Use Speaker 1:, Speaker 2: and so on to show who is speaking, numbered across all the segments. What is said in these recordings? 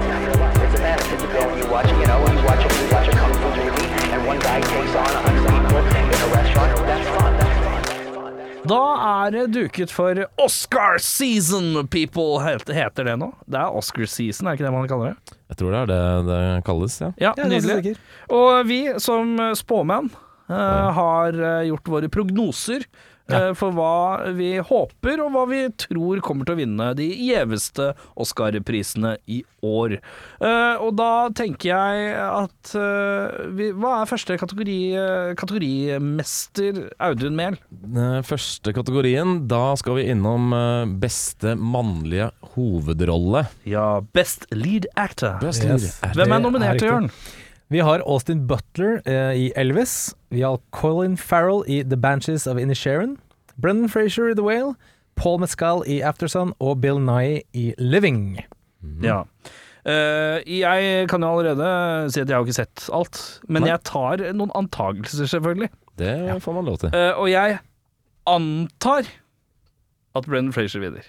Speaker 1: life. It's a fantasy to go and you watch, you know, you watch a, you watch a kung fu movie, and one guy takes on a hundred people in a restaurant. That's fun. That's fun.
Speaker 2: Da er det duket for Oscar season, people, heter det nå. Det er Oscar season, er ikke det man kaller det?
Speaker 3: Jeg tror det er det det kalles, ja.
Speaker 2: Ja, nydelig. Og vi som spåmenn uh, har eh, gjort våre prognoser eh, for hva vi håper og hva vi tror kommer til å vinne de gjeveste Oscar-prisene i år. Eh, og da tenker jeg at eh, vi, Hva er første kategori, kategorimester Audun Mehl?
Speaker 3: Første kategorien, da skal vi innom beste mannlige hovedrolle.
Speaker 2: Ja, Best Lead Actor.
Speaker 3: Best
Speaker 4: Yes.
Speaker 3: lead.
Speaker 2: Hvem
Speaker 4: Det
Speaker 2: er nominert,
Speaker 4: til,
Speaker 2: Jørn?
Speaker 4: Vi har Austin Butler eh, i Elvis. Vi har Colin Farrell i The Banches of Inisherin. Brendan Frazier i The Whale. Paul Mescal i Aftersun og Bill Nye i Living.
Speaker 2: Ja. Uh, jeg kan jo allerede si at jeg har ikke sett alt, men
Speaker 3: Nei.
Speaker 2: jeg tar noen antagelser, selvfølgelig.
Speaker 3: Det får man lov til.
Speaker 2: Uh, og jeg antar at Brendan Frazier vinner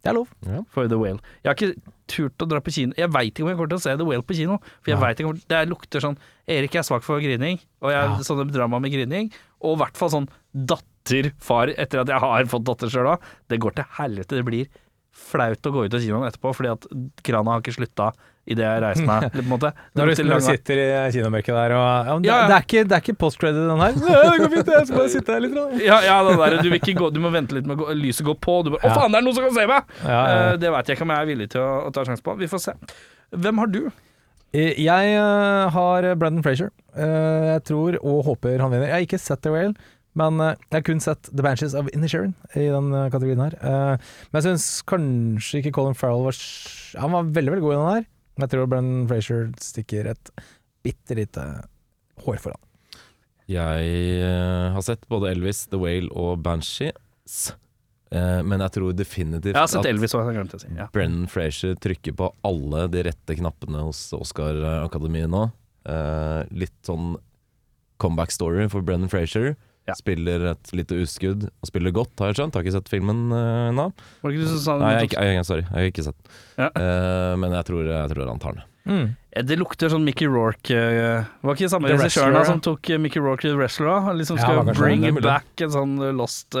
Speaker 4: Det er lov.
Speaker 2: for The Whale. Jeg har ikke turt å dra på kino. Jeg veit ikke om jeg kommer til å se The Whale på kino. For jeg
Speaker 4: ja.
Speaker 2: vet ikke om Det lukter sånn Erik er svak for grining, og jeg,
Speaker 4: Ja.
Speaker 2: sånne drama med grining. Og i hvert fall sånn datter-far etter at jeg har fått datter sjøl òg. Det går til helvete. Det blir flaut å gå ut av kinoen etterpå, fordi at krana har ikke slutta idet jeg reiser meg. på en måte.
Speaker 4: Når du, når du sitter i kinomørket der og ja, det,
Speaker 2: Ja, ja.
Speaker 4: det er ikke, det er ikke post-credit, den her. Ja, det går fint, jeg skal bare sitte her litt.
Speaker 2: Ja, ja det der, du, gå, du må vente litt med lyset går på. Du bare 'Å, faen, det er noen som kan se meg!' Eh, det veit jeg ikke om jeg er villig til å, å ta sjanse på. Vi får se. Hvem har du?
Speaker 4: Jeg eh, har Brendan Frazier. Eh, jeg tror og håper han vinner. Jeg har ikke sett The Whale, men jeg har kun sett The Banshees of Inisherin i den kategorien her. Men jeg syns kanskje ikke Colin Farrell var Han var veldig veldig god i den her. Men jeg tror Brennan Frazier stikker et bitte lite hår foran.
Speaker 3: Jeg eh, har sett både Elvis, The Whale og Banshees. Eh, men jeg tror definitivt
Speaker 2: Jeg har sett
Speaker 3: at
Speaker 2: Elvis òg, jeg å si. Ja.
Speaker 3: Brennan Frazier trykker på alle de rette knappene hos Oscar-akademiet nå. Eh, litt sånn comeback story for Brennan Frazier.
Speaker 2: Ja.
Speaker 3: Spiller et lite uskudd og spiller godt, har jeg skjønt. Har ikke sett filmen uh, ennå.
Speaker 2: Var det ikke du som sa det?
Speaker 3: Nei, jeg, har ikke- jeg, sorry, jeg har ikke sett.
Speaker 2: Ja.
Speaker 3: uh, men jeg tror, jeg tror han tar den.
Speaker 4: Mm.
Speaker 2: Det lukter sånn Mickey Rourke uh, Var ikke samme regissøren
Speaker 4: ja.
Speaker 2: som tok Mickey Rourke i Wrestler? da? Liksom skal
Speaker 4: ja,
Speaker 2: bring
Speaker 3: mulig.
Speaker 2: back en sånn lost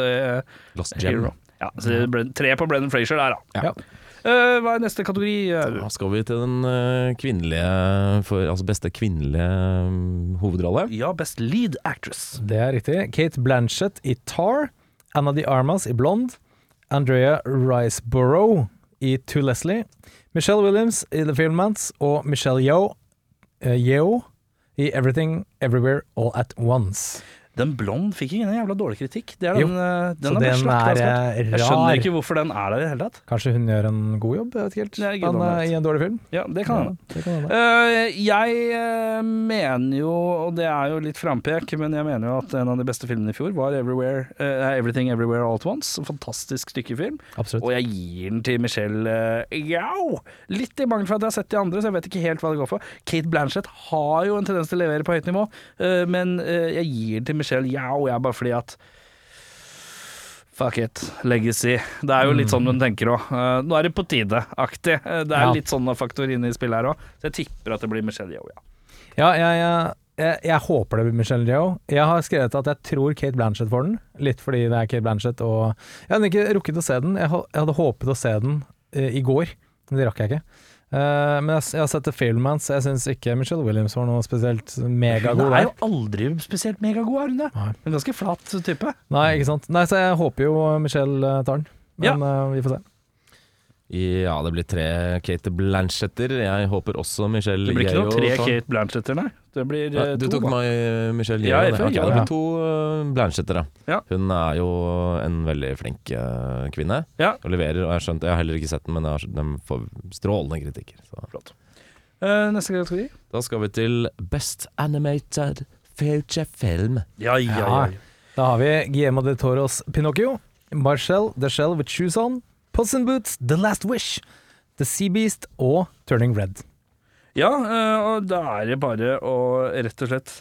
Speaker 3: Lost
Speaker 2: hero. Ja, så det ble tre på Brendan Frazier der, da.
Speaker 4: Ja.
Speaker 2: Eh, hva er neste kategori?
Speaker 3: Da skal vi til den eh, kvinnelige for, Altså beste kvinnelige mm, hovedrolle.
Speaker 2: Ja, Best Lead Actress.
Speaker 4: Det er riktig. Kate Blanchett i Tar. Anna de Armas i Blonde. Andrea Riceborough i To Leslie. Michelle Williams i The Filmmans. Og Michelle Yeo, uh, Yeo i Everything Everywhere All At Once.
Speaker 2: Den blond fikk ikke en jævla dårlig kritikk. Det er den, eh, den
Speaker 4: den
Speaker 2: slakta,
Speaker 4: er
Speaker 2: altså.
Speaker 4: eh,
Speaker 2: Jeg skjønner ikke hvorfor den er der i det hele tatt.
Speaker 4: Kanskje hun gjør en god jobb, jeg vet ikke helt. Men
Speaker 2: noe
Speaker 4: eh, i en dårlig film.
Speaker 2: Ja, det kan hende.
Speaker 4: Ja,
Speaker 2: uh. Jeg mener jo, og det er jo litt frampek, men jeg mener jo at en av de beste filmene i fjor var Everywhere, eh, Everything Everywhere All At Once. En fantastisk stykkefilm.
Speaker 4: Absolutt.
Speaker 2: Og jeg gir den til Michelle uh, Jau! Litt i mangel for at jeg har sett de andre, så jeg vet ikke helt hva det går for. Kate Blanchett har jo en tendens til å levere på høyt nivå, uh, men jeg gir den til Michelle Jau, jeg bare fordi at Fuck it. Legacy. Det er jo litt sånn hun tenker òg. nå er det på tide-aktig. Eh, det er
Speaker 4: Ja.
Speaker 2: litt sånne faktorer inne i spillet her òg. Så jeg tipper at det blir Michelle Yeoh, ja.
Speaker 4: Ja, jeg, ja. jeg, jeg håper det blir Michelle Yeoh. Jeg har skrevet at jeg tror Kate Blanchett får den, litt fordi det er Kate Blanchett og Jeg hadde ikke rukket å se den. Jeg, hadde håpet å se den eh, i går, men det rakk jeg ikke. Eh, men jeg, jeg har sett The Filmans, jeg syns ikke Michelle Williams var noe spesielt megagod
Speaker 2: Hun er jo aldri spesielt megagod, er hun det? En ganske flat type.
Speaker 4: Nei, ikke sant. Nei, så jeg håper jo Michelle eh, tar den, men eh, vi får se.
Speaker 3: Ja, det blir tre Kate Blanchetter. Jeg håper også Michelle
Speaker 2: Det blir ikke noe tre Kate Blanchetter, nei. Det blir
Speaker 3: Ja,
Speaker 2: eh,
Speaker 3: du
Speaker 2: to,
Speaker 3: tok meg eh, Michelle
Speaker 2: Ja,
Speaker 3: Yeoh.
Speaker 2: jeg
Speaker 3: det.
Speaker 2: ja,
Speaker 3: det blir to uh, Blanchetter, ja.
Speaker 2: Ja.
Speaker 3: Hun er jo en veldig flink eh, kvinne.
Speaker 2: Ja.
Speaker 3: Og leverer, og jeg har skjønt Jeg har heller ikke sett den, men jeg har, den får strålende kritikker. Så.
Speaker 2: Flott. Uh, neste kategori?
Speaker 3: Da skal vi til Best Animated Future Film.
Speaker 2: Ja, ja, ja.
Speaker 4: Ja. Da har vi Guillermo de Toros Pinocchio, Marcel de Shell with Shoes On, Puss in Boots, The Last Wish, The Sea Beast og Turning Red.
Speaker 2: Ja, eh, og da er det bare å rett og slett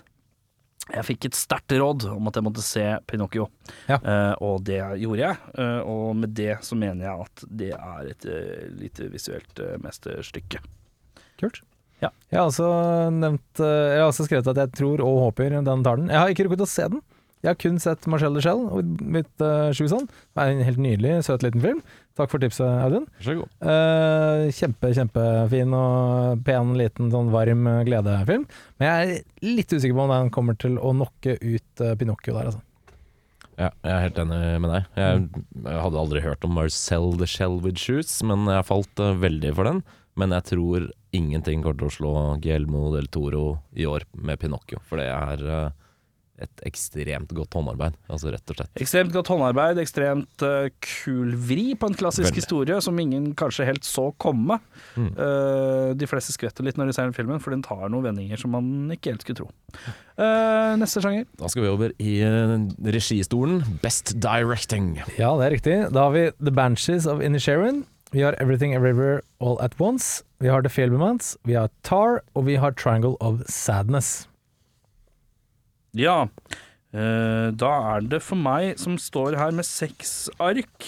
Speaker 2: Jeg fikk et sterkt råd om at jeg måtte se Pinocchio,
Speaker 4: Ja.
Speaker 2: Eh, og det gjorde jeg. Eh, og med det så mener jeg at det er et lite visuelt mesterstykke.
Speaker 4: Kult.
Speaker 2: Ja.
Speaker 4: Jeg har også nevnt Jeg har også skrevet at jeg tror og håper den tar den. Jeg har ikke rukket å se den. Jeg har kun sett Marcel de Shell og blitt uh, sju sånn. Det er en helt nydelig, søt liten film. Takk for tipset, Audun. Eh, kjempe, kjempefin og pen, liten, sånn varm eh, gledefilm. Men jeg er litt usikker på om den kommer til å knocke ut eh, Pinocchio der, altså.
Speaker 3: Ja, jeg er helt enig med deg. Jeg, jeg hadde aldri hørt om Marcel the Shell with Shoes, men jeg falt veldig for den. Men jeg tror ingenting kommer til å slå Guillermo del Toro i år med Pinocchio, for det er eh, et ekstremt godt håndarbeid, altså rett og slett.
Speaker 2: Ekstremt godt håndarbeid, ekstremt uh, kul vri på en klassisk
Speaker 3: Veldig.
Speaker 2: historie som ingen kanskje helt så komme.
Speaker 3: Mm.
Speaker 2: Uh, de fleste skvetter litt når de ser den filmen, for den tar noen vendinger som man ikke helt skulle tro. Uh, neste sjanger.
Speaker 3: Da skal vi over i registolen. Best directing.
Speaker 4: Ja, det er riktig. Da har vi The Banshees of Inisherin. Vi har Everything Everywhere All At Once. Vi har The Fablemans. Vi har Tar, og vi har Triangle of Sadness.
Speaker 2: Ja, eh, da er det for meg som står her med seks ark,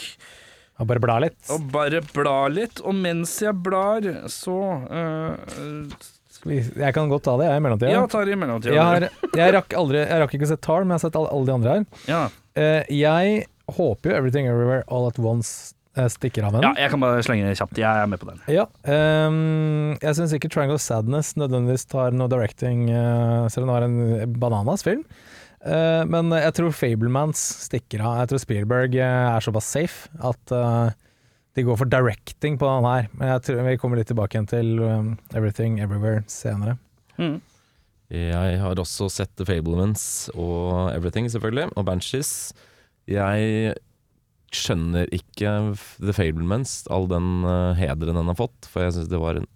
Speaker 4: Og bare bla litt.
Speaker 2: og bare bla litt. Og mens jeg blar, så
Speaker 4: uh, Jeg kan godt ta det, jeg, i mellomtida.
Speaker 2: Ja, tar i mellomtida.
Speaker 4: Jeg, har, jeg, rakk aldri, jeg rakk ikke å se Tar, men jeg har sett alle, alle de andre her.
Speaker 2: ja.
Speaker 4: Uh, jeg håper jo Everything Everywhere All At Once stikker av den.
Speaker 2: ja, jeg kan bare slenge det kjapt. Jeg er med på den.
Speaker 4: Ja, um, jeg syns ikke Triangle of Sadness nødvendigvis tar noe directing, uh, selv om det var en bananas film. Uh, men jeg tror Fablemans stikker av. Jeg tror Spielberg eh, er såpass safe at eh, de går for directing på den her. Men jeg tror vi kommer litt tilbake igjen til um, Everything Everywhere senere.
Speaker 2: Mm.
Speaker 3: Jeg har også sett The Fablements og Everything, selvfølgelig, og Banshees. Jeg skjønner ikke The Fablements, all den uh, hederen den har fått, for jeg syns det var en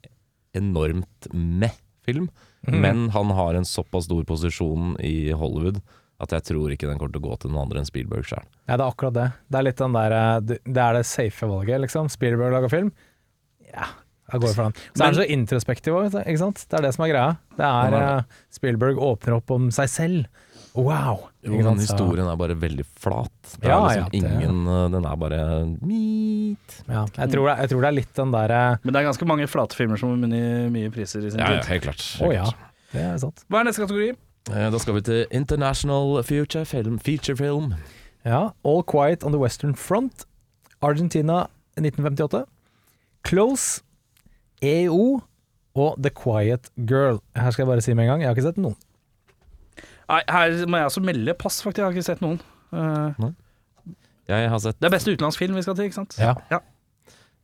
Speaker 3: enormt meh-film.
Speaker 4: Mm.
Speaker 3: Men han har en såpass stor posisjon i Hollywood at jeg tror ikke den kommer til å gå til noen andre enn Spielberg sjøl.
Speaker 4: Ja, det er akkurat det. Det er litt den der eh, Det er det safe valget, liksom. Spielberg lager film. Ja, jeg går for den. Så er han så introspektiv òg, ikke sant. Det er det som er greia. Det er
Speaker 3: er
Speaker 4: eh, Spielberg åpner opp om seg selv. Wow!
Speaker 3: Jo, den historien er bare veldig flat. Det er
Speaker 4: Ja,
Speaker 3: liksom
Speaker 4: ja, det-
Speaker 3: ingen eh, Den er bare meat.
Speaker 4: Ja, jeg, tror det, jeg tror det er litt den derre
Speaker 2: Men det er ganske mange flate filmer som har vunnet mye priser i sin
Speaker 3: Ja, ja, helt klart. Helt
Speaker 4: ja,
Speaker 3: klart.
Speaker 4: det er sant.
Speaker 2: Hva er neste kategori?
Speaker 3: Eh, Da skal vi til International Future Film, Feature Film.
Speaker 4: Ja, All Quiet on the Western Front, Argentina 1958, Close, EO og The Quiet Girl. Her skal jeg bare si med en gang, jeg har ikke sett noen.
Speaker 2: Nei, her må jeg også melde pass, faktisk. Jeg har ikke sett noen. Nei.
Speaker 3: Jeg har sett
Speaker 2: det er beste utenlandsfilm vi skal til, ikke sant?
Speaker 4: Ja.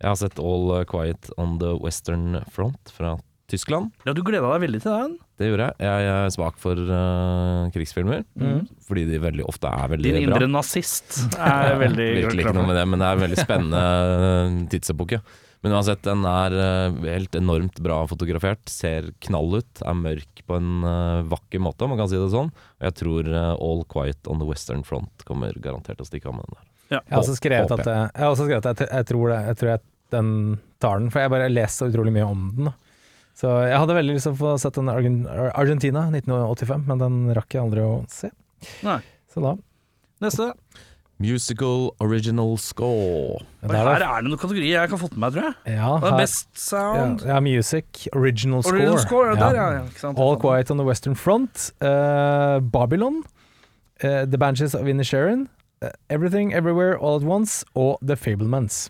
Speaker 3: Jeg har sett All Quiet on the Western Front fra Tyskland.
Speaker 2: Ja, du gleda deg veldig til den.
Speaker 3: Det gjorde jeg. Jeg er svak for uh, krigsfilmer,
Speaker 4: mm.
Speaker 3: fordi de veldig ofte er veldig
Speaker 2: Din
Speaker 3: bra.
Speaker 2: indre nazist er veldig
Speaker 3: Virkelig ikke noe med det, men det er en veldig spennende eh, tidsepoke. Men uansett, den er eh, helt enormt bra fotografert, ser knall ut, er mørk på en eh, vakker måte, om man kan si det sånn. Og jeg tror eh, All Quiet on the Western Front kommer garantert til å stikke av med den der.
Speaker 4: Jeg har også skrevet at, jeg, jeg, også skrevet at jeg, jeg, tror det, jeg tror jeg den tar den, for jeg bare leser så utrolig mye om den. Så jeg hadde veldig lyst til å få sett den Argentina 1985, men den rakk jeg aldri å se.
Speaker 2: Nei.
Speaker 4: Så da
Speaker 2: Neste.
Speaker 3: Musical Original Score.
Speaker 4: Der
Speaker 2: her er det noen kategorier jeg kan få med meg, tror jeg.
Speaker 4: ja,
Speaker 2: er
Speaker 4: her,
Speaker 2: Best Sound.
Speaker 4: ja, Music, Original Score.
Speaker 2: Original Score, ja, der, ja. ja. Ikke sant?
Speaker 4: All Quiet on the Western Front, uh, Babylon, uh, The Banches of Inisherin, uh, Everything Everywhere All At Once og The Fablemans.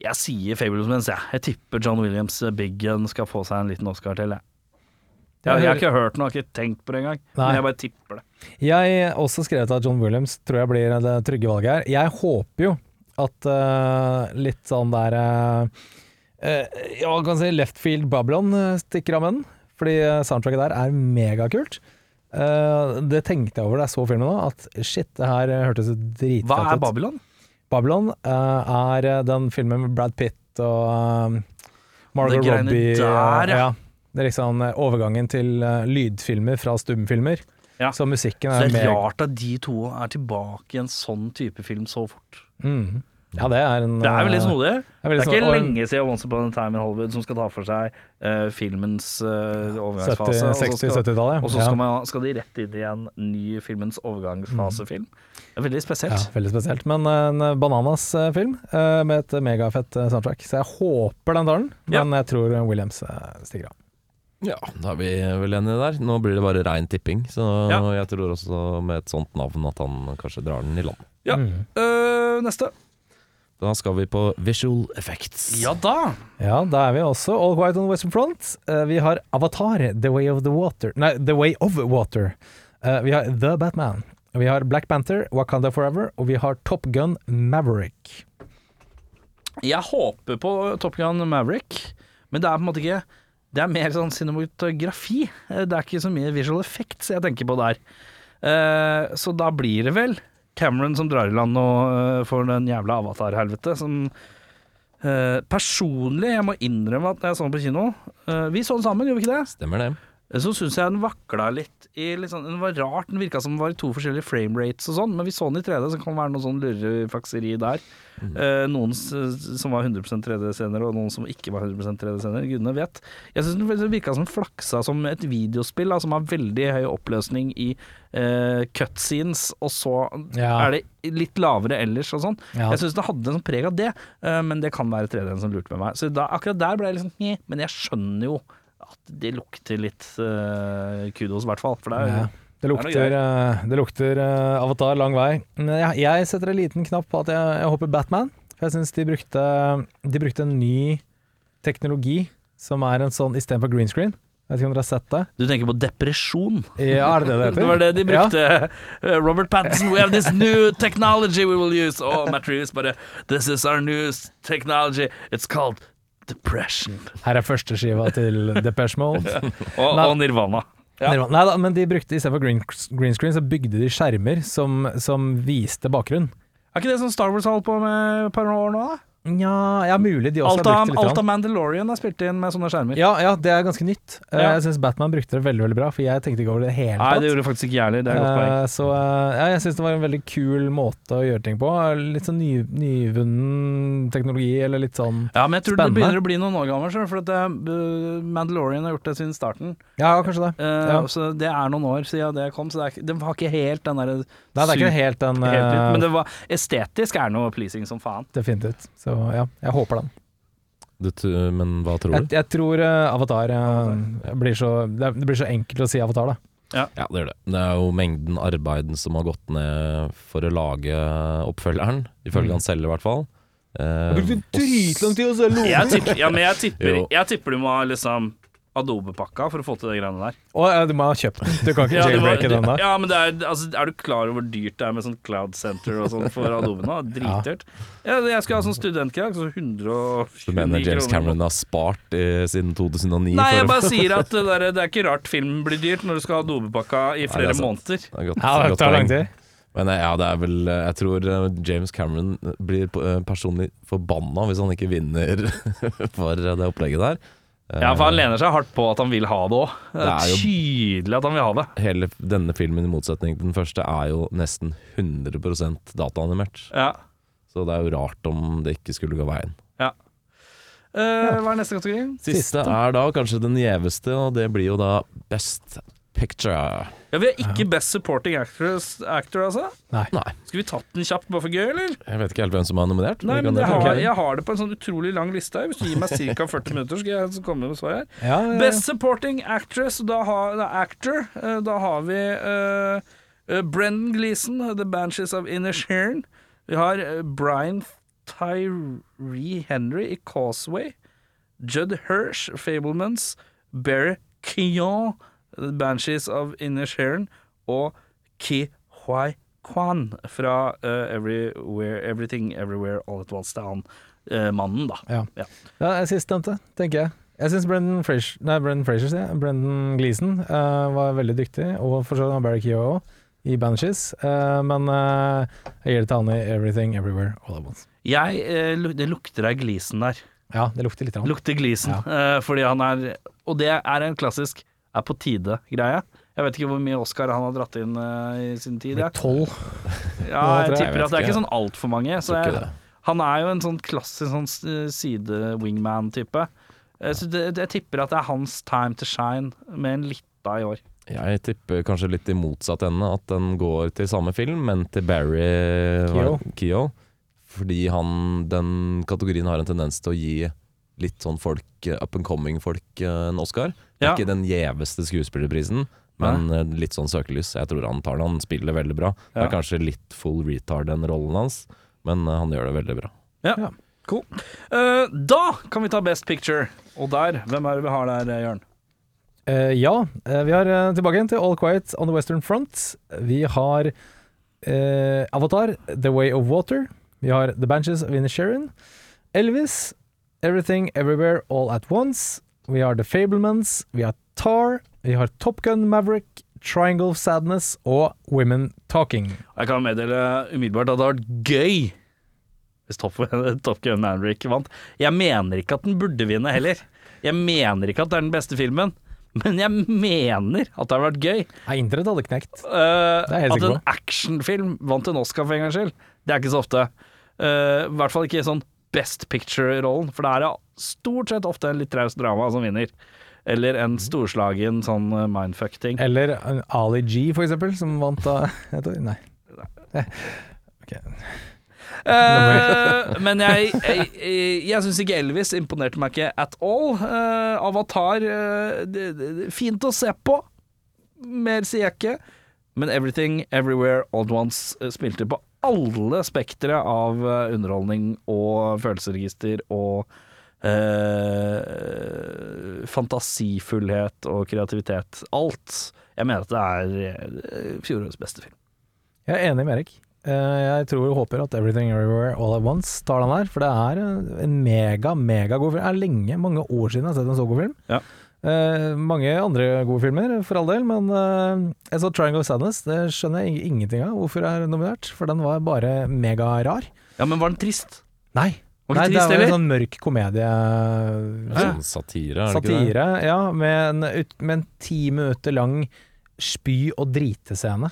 Speaker 2: Jeg sier Fablemans, jeg. Jeg tipper John Williams Biggen skal få seg en liten Oscar til, jeg. Jeg, jeg har ikke hørt noe, har ikke tenkt på det engang. Men jeg bare tipper det.
Speaker 4: Jeg har også skrevet at John Williams tror jeg blir det trygge valget her. Jeg håper jo at uh, litt sånn der uh, uh, Ja, kan si Left Field Babylon stikker av med den. Fordi soundtracket der er megakult. Det tenkte jeg over da jeg så filmen nå, at shit, det her hørtes dritfett ut.
Speaker 2: Hva er Babylon?
Speaker 4: Babylon er den filmen med Brad Pitt og Margot Robbie.
Speaker 2: der, ja.
Speaker 4: Det er liksom eh, overgangen til eh, lydfilmer fra stumfilmer.
Speaker 2: Ja.
Speaker 4: Så musikken
Speaker 2: Så
Speaker 4: er
Speaker 2: det er rart at de to er tilbake i en sånn type film så fort.
Speaker 4: Mm. Ja, det er en
Speaker 2: Det er veldig
Speaker 4: eh,
Speaker 2: snodig.
Speaker 4: det er
Speaker 2: ikke lenge siden Once Upon a Time in Hollywood som skal ta for seg uh, filmens uh, overgangsfase.
Speaker 4: 70,
Speaker 2: og så
Speaker 4: 60,
Speaker 2: skal-
Speaker 4: 70-tallet.
Speaker 2: Og så skal, de rett inn i en ny filmens overgangsfasefilm. Det er veldig spesielt.
Speaker 4: Ja, veldig spesielt. Men uh, en Bananas-film med et megafett soundtrack. Så jeg håper den tar den,
Speaker 2: Ja.
Speaker 4: men jeg tror Williams stikker av.
Speaker 3: Ja, da er vi vel enige der. Nå blir det bare rein tipping, så
Speaker 2: Ja.
Speaker 3: jeg tror også med et sånt navn at han kanskje drar den i land.
Speaker 2: Ja.
Speaker 4: Mm.
Speaker 2: uh, neste.
Speaker 3: Da skal vi på visual effects.
Speaker 2: Ja da!
Speaker 4: Ja, da er vi også All Quiet on the Western Front. Eh, vi har Avatar, The Way of the Water Nei, The Way of Water. Eh, vi har The Batman. Vi har Black Panther, Wakanda Forever, og vi har Top Gun Maverick.
Speaker 2: Jeg håper på Top Gun Maverick, men det er på en måte ikke Det er mer sånn cinematografi. Eh, Det er ikke så mye visual effects jeg tenker på der. Eh, Så da blir det vel Cameron som drar i land nå eh, for den jævla avatar-helvete. Som personlig, jeg må innrømme at jeg så den på kino Vi så den sammen, gjorde vi ikke det?
Speaker 3: Stemmer det.
Speaker 2: Så syns jeg den vakla litt i sånn, Den var rart, den virka som den var i to forskjellige frame rates og sånn, men vi så den i 3D, så kan det være noe sånn lureflakseri der. Eh, noen som var 100 3D-scener, og noen som ikke var 100 3D-scener. Gudene vet. Jeg syns den virka som flaksa som et videospill, da, som har veldig høy oppløsning i eh, cutscenes, og så
Speaker 4: Ja.
Speaker 2: er det litt lavere ellers og sånn.
Speaker 4: Ja.
Speaker 2: Jeg syns det hadde sånn preg av det, eh, men det kan være 3D-en som lurte med meg. Så da, akkurat der ble jeg liksom Men jeg skjønner jo at det lukter litt uh, kudos, i hvert fall. For det er
Speaker 4: Ja. Det
Speaker 2: er
Speaker 4: lukter, eh, det lukter uh, Avatar lang vei. Jeg, jeg setter en liten knapp på at jeg, jeg håper Batman. For jeg syns de de brukte en ny teknologi som er en sånn istedenfor green screen. Jeg vet ikke om dere har sett det?
Speaker 2: Du tenker på depresjon?
Speaker 4: Ja, er det det det heter?
Speaker 2: Det var det de brukte. Ja. Robert Pattinson, we have this new technology we will use. Oh, Matt Reeves bare This is our new technology. It's called depression.
Speaker 4: Her er første skiva til Depeche Mode.
Speaker 2: Og,
Speaker 4: Nei.
Speaker 2: og Nirvana. Ja.
Speaker 4: Nei da, men de brukte istedenfor green, green screen, så bygde de skjermer som, som viste bakgrunn.
Speaker 2: Er ikke det som Star Wars har holdt på med et par år nå, da?
Speaker 4: Nja, ja, mulig de også
Speaker 2: Alt av,
Speaker 4: har brukt det litt.
Speaker 2: alt av Mandalorian er spilt inn med sånne skjermer.
Speaker 4: Ja, ja, det er ganske nytt. Eh,
Speaker 2: Ja.
Speaker 4: Jeg syns Batman brukte det veldig veldig bra, for jeg tenkte ikke over det i det hele
Speaker 2: Nei, det gjorde faktisk ikke jeg heller. Det er et godt poeng.
Speaker 4: Eh, Så eh, ja, jeg syns det var en veldig kul måte å gjøre ting på. Litt sånn ny, nyvunnen teknologi, eller litt sånn spennende.
Speaker 2: Ja, men jeg tror
Speaker 4: Spennende.
Speaker 2: det begynner å bli noen år gammel, for at uh, Mandalorian har gjort det siden starten.
Speaker 4: Ja, kanskje det.
Speaker 2: Så det er noen år siden det kom, så det, er, det var ikke helt den derre
Speaker 4: Nei, det er ikke helt den
Speaker 2: helt ut, Men det var estetisk er noe pleasing som faen.
Speaker 4: Definitivt. Så ja, jeg håper den.
Speaker 3: Du, men hva tror du?
Speaker 4: jeg tror eh, Avatar eh, blir så det, det blir så enkelt å si Avatar, da.
Speaker 3: Ja, det gjør det. Det er jo mengden arbeid som har gått ned for å lage oppfølgeren, ifølge
Speaker 4: Mm.
Speaker 3: han selv i hvert fall. Eh,
Speaker 4: dritlang tid å selge
Speaker 2: Jeg tipper, ja, jeg tipper, jeg tipper du må ha liksom Adobe-pakka for å få til de greiene der.
Speaker 4: Å, ja, du må ha kjøpt den. Du kan ikke
Speaker 2: Ja,
Speaker 4: jailbreake den der.
Speaker 2: ja, men det er, altså, er du klar over hvor dyrt det er med sånn Cloud Center og sånn for Adobe nå? Dritdyrt. Ja, jeg skal ha sånn studentgreier, så 129
Speaker 3: Du mener James. Cameron har spart eh, siden 2009?
Speaker 2: Nei, jeg bare sier at det, der, det er ikke rart film blir dyrt når du skal ha Adobe-pakka i flere
Speaker 3: Nei,
Speaker 2: måneder.
Speaker 3: Det er godt-
Speaker 4: Ja, det tar lang tid.
Speaker 3: Men eh, ja, det er vel eh, Jeg tror eh, James Cameron blir eh, personlig forbanna hvis han ikke vinner for eh, det opplegget der.
Speaker 2: Ja, for han lener seg hardt på at han vil ha det òg. Det
Speaker 3: Det
Speaker 2: er tydelig at han vil ha det.
Speaker 3: Hele denne filmen, i motsetning til den første, er jo nesten 100% dataanimert.
Speaker 2: Ja.
Speaker 3: Så det er jo rart om det ikke skulle gå veien.
Speaker 2: Eh, hva er neste kategori?
Speaker 3: Siste er da kanskje den gjeveste, og det blir jo da Best Picture.
Speaker 2: Ja, Vi har ikke Best Supporting Actress, Actor, altså.
Speaker 3: Nei,
Speaker 2: Skal vi tatt den kjapt bare for gøy, eller?
Speaker 3: jeg vet ikke helt hvem som er nominert.
Speaker 2: Nei, men jeg har, jeg har det på en sånn utrolig lang liste her. Hvis du gir meg ca. 40 minutter, skal jeg komme med svar her.
Speaker 4: Ja, ja, ja.
Speaker 2: Best Supporting Actress, da har, da Actor. eh, Da har vi uh, uh, Brendan Gleeson, The Banshees of Inisherin. Vi har Brian Tyree Henry i Causeway. Judd Hirsch, Fablemans. Barry Keon, Banshees of Inisherin. Og Ki Hwai Kwan fra uh, Everywhere, Everything Everywhere All At Once. Han eh, mannen, da.
Speaker 4: Ja.
Speaker 2: Ja.
Speaker 4: Ja, jeg sistnevnte, tenker jeg. Jeg syns Brendan Fraser, nei, Brendan Fraser, sier jeg. Brendan Gleeson uh, var veldig dyktig, og for så vidt Barry Keogh i Banshees. uh, men jeg gir det til han i Everything Everywhere All At Once.
Speaker 2: Jeg, det lukter av Gleeson der.
Speaker 4: Ja, det lukter litt. grann.
Speaker 2: Lukter Gleeson. eh, fordi han er Og det er en klassisk er på tide-greie. Jeg vet ikke hvor mye Oscar han har dratt inn uh, i sin tid.
Speaker 4: Det
Speaker 2: Ja.
Speaker 4: tolv.
Speaker 2: Ja, jeg
Speaker 4: jeg.
Speaker 2: tipper
Speaker 3: Jeg
Speaker 2: at det er ikke sånn altfor mange. Så jeg. Han er jo en sånn klassisk sånn side-wingman-type. Så det, jeg tipper at det er hans time to shine med en lita i år.
Speaker 3: Jeg tipper kanskje litt i motsatt ende, at den går til samme film, men til Barry Keo. Fordi han, den kategorien har en tendens til å gi litt sånn folk, eh, up and coming-folk, eh, en Oscar. Det er
Speaker 2: Ja.
Speaker 3: ikke den gjeveste skuespillerprisen, men ja. litt sånn søkelys. Jeg tror han tar det. Han spiller veldig bra. Det er kanskje litt full retard, den rollen hans, men eh, han gjør det veldig bra.
Speaker 2: Ja, cool. Uh, da kan vi ta Best Picture. Og der, hvem er det vi har der, Jørn?
Speaker 4: Uh, ja, eh, vi har uh, tilbake igjen til All Quiet on the Western Front. Vi har eh, Avatar, The Way of Water. Vi har The Banches of Inisherin. Elvis, Everything Everywhere All At Once. Vi har The Fablemans. Vi har Tar. Vi har Top Gun Maverick, Triangle of Sadness og Women Talking.
Speaker 2: Jeg kan meddele umiddelbart at det hadde vært gøy hvis Top, Top Gun Maverick vant. Jeg mener ikke at den burde vinne heller. Jeg mener ikke at det er den beste filmen, men jeg mener at det har vært gøy.
Speaker 4: Nei, internett hadde knekt. Uh,
Speaker 2: at en actionfilm vant en Oscar for en gangs skyld, det er ikke så ofte. Uh, I hvert fall ikke sånn Best Picture-rollen, for det er jo stort sett ofte en litt traust drama som vinner. Eller en storslagen sånn eh, mindfuck-ting.
Speaker 4: Eller Ali G, for eksempel, som vant da et år. Nei. Okay.
Speaker 2: Uh, men jeg, jeg, jeg, jeg syns ikke Elvis imponerte meg ikke at all. Uh, Avatar uh, det, det, Fint å se på. Mer sier jeg ikke. Men Everything Everywhere Odd Ones spilte på alle spektre av eh, underholdning og følelsesregister og eh, fantasifullhet og kreativitet. Alt. Jeg mener at det er eh, fjorårets beste film.
Speaker 4: Jeg er enig med Erik. Eh, Jeg tror og håper at Everything Everywhere All At Once tar den her, for det er en mega, mega god film. Det er lenge, mange år siden jeg har sett en så god film.
Speaker 2: Ja.
Speaker 4: Eh, mange andre gode filmer, for all del, men uh, jeg så Triangle of Sadness. Det skjønner jeg ingenting av hvorfor det er nominert, for den var bare megarar.
Speaker 2: Ja, men var den trist?
Speaker 4: Nei.
Speaker 2: Var
Speaker 4: Nei,
Speaker 2: trist,
Speaker 4: det
Speaker 2: var
Speaker 4: en sånn mørk komedie.
Speaker 3: Sånn satire, er det ikke det?
Speaker 4: Satire, ja, med en, med en ti minutter lang spy- og dritescene.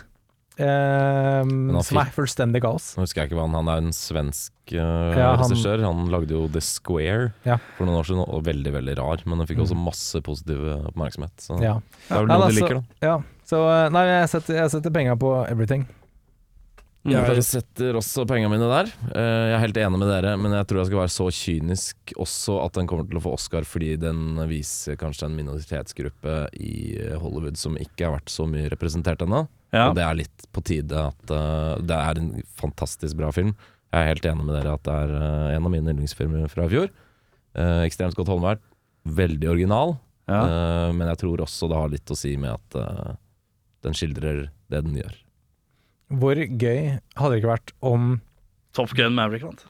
Speaker 4: Eh,
Speaker 3: han
Speaker 4: som er fullstendig kaos.
Speaker 3: Nå husker jeg ikke hva han Han er en svensk uh,
Speaker 4: Ja,
Speaker 3: regissør. Han lagde jo The Square
Speaker 4: Ja.
Speaker 3: for noen år siden, og veldig, veldig rar. Men den fikk også masse positiv oppmerksomhet. Så
Speaker 4: Ja.
Speaker 3: det er vel
Speaker 4: Ja,
Speaker 3: noe
Speaker 4: altså-
Speaker 3: du liker, da.
Speaker 4: Ja, så eh, nei, jeg setter, jeg setter penga på everything.
Speaker 3: Jeg setter også penga mine der. Eh, Jeg er helt enig med dere, men jeg tror jeg skal være så kynisk også at den kommer til å få Oscar fordi den viser kanskje en minoritetsgruppe i Hollywood som ikke har vært så mye representert ennå.
Speaker 2: Ja.
Speaker 3: Og det er litt på tide at uh, det er en fantastisk bra film. Jeg er helt enig med dere at det er uh, en av mine yndlingsfilmer fra i fjor. Uh, ekstremt godt håndverk. Veldig original.
Speaker 2: Ja.
Speaker 3: eh, men jeg tror også det har litt å si med at den skildrer det den gjør.
Speaker 4: Hvor gøy hadde det ikke vært om
Speaker 2: Top Gun Maverick vant.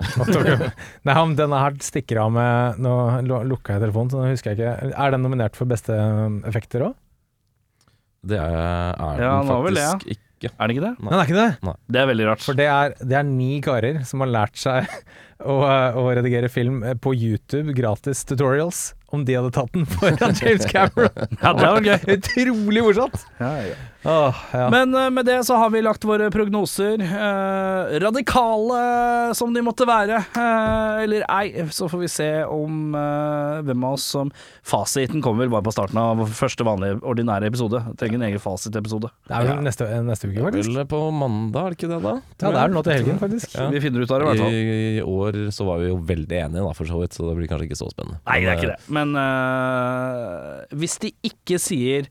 Speaker 4: Nei, om denne her stikker av med Nå lu- lukka jeg telefonen, så nå husker jeg ikke. Er den nominert for beste effekter òg?
Speaker 3: Det er, er
Speaker 2: Ja,
Speaker 3: den
Speaker 2: faktisk det,
Speaker 3: faktisk ikke.
Speaker 2: Er det ikke det?
Speaker 4: Den er ikke det?
Speaker 2: Det er veldig rart.
Speaker 4: For det er, det er ni karer som har lært seg å, å redigere film på YouTube, gratis tutorials, om de hadde tatt den foran James Cameron.
Speaker 2: Ja, det var gøy.
Speaker 4: Utrolig morsomt! Ja, ja.
Speaker 2: Men uh, med det så har vi lagt våre prognoser. Uh, radikale som de måtte være, uh, eller ei. Så får vi se om hvem av oss som Fasiten kommer vel bare på starten av første vanlige ordinære episode. Trenger en egen fasitepisode.
Speaker 4: det er vel neste, neste uke, faktisk.
Speaker 3: Vel på mandag, er det ikke det, da?
Speaker 4: Ja, det er det nå til helgen, faktisk.
Speaker 3: Ja.
Speaker 2: Vi finner ut av det, i hvert fall.
Speaker 3: I, I år så var vi jo veldig enige, da, for så vidt, så det blir kanskje ikke så spennende.
Speaker 2: Nei, det er ikke det. Men eh, hvis de ikke sier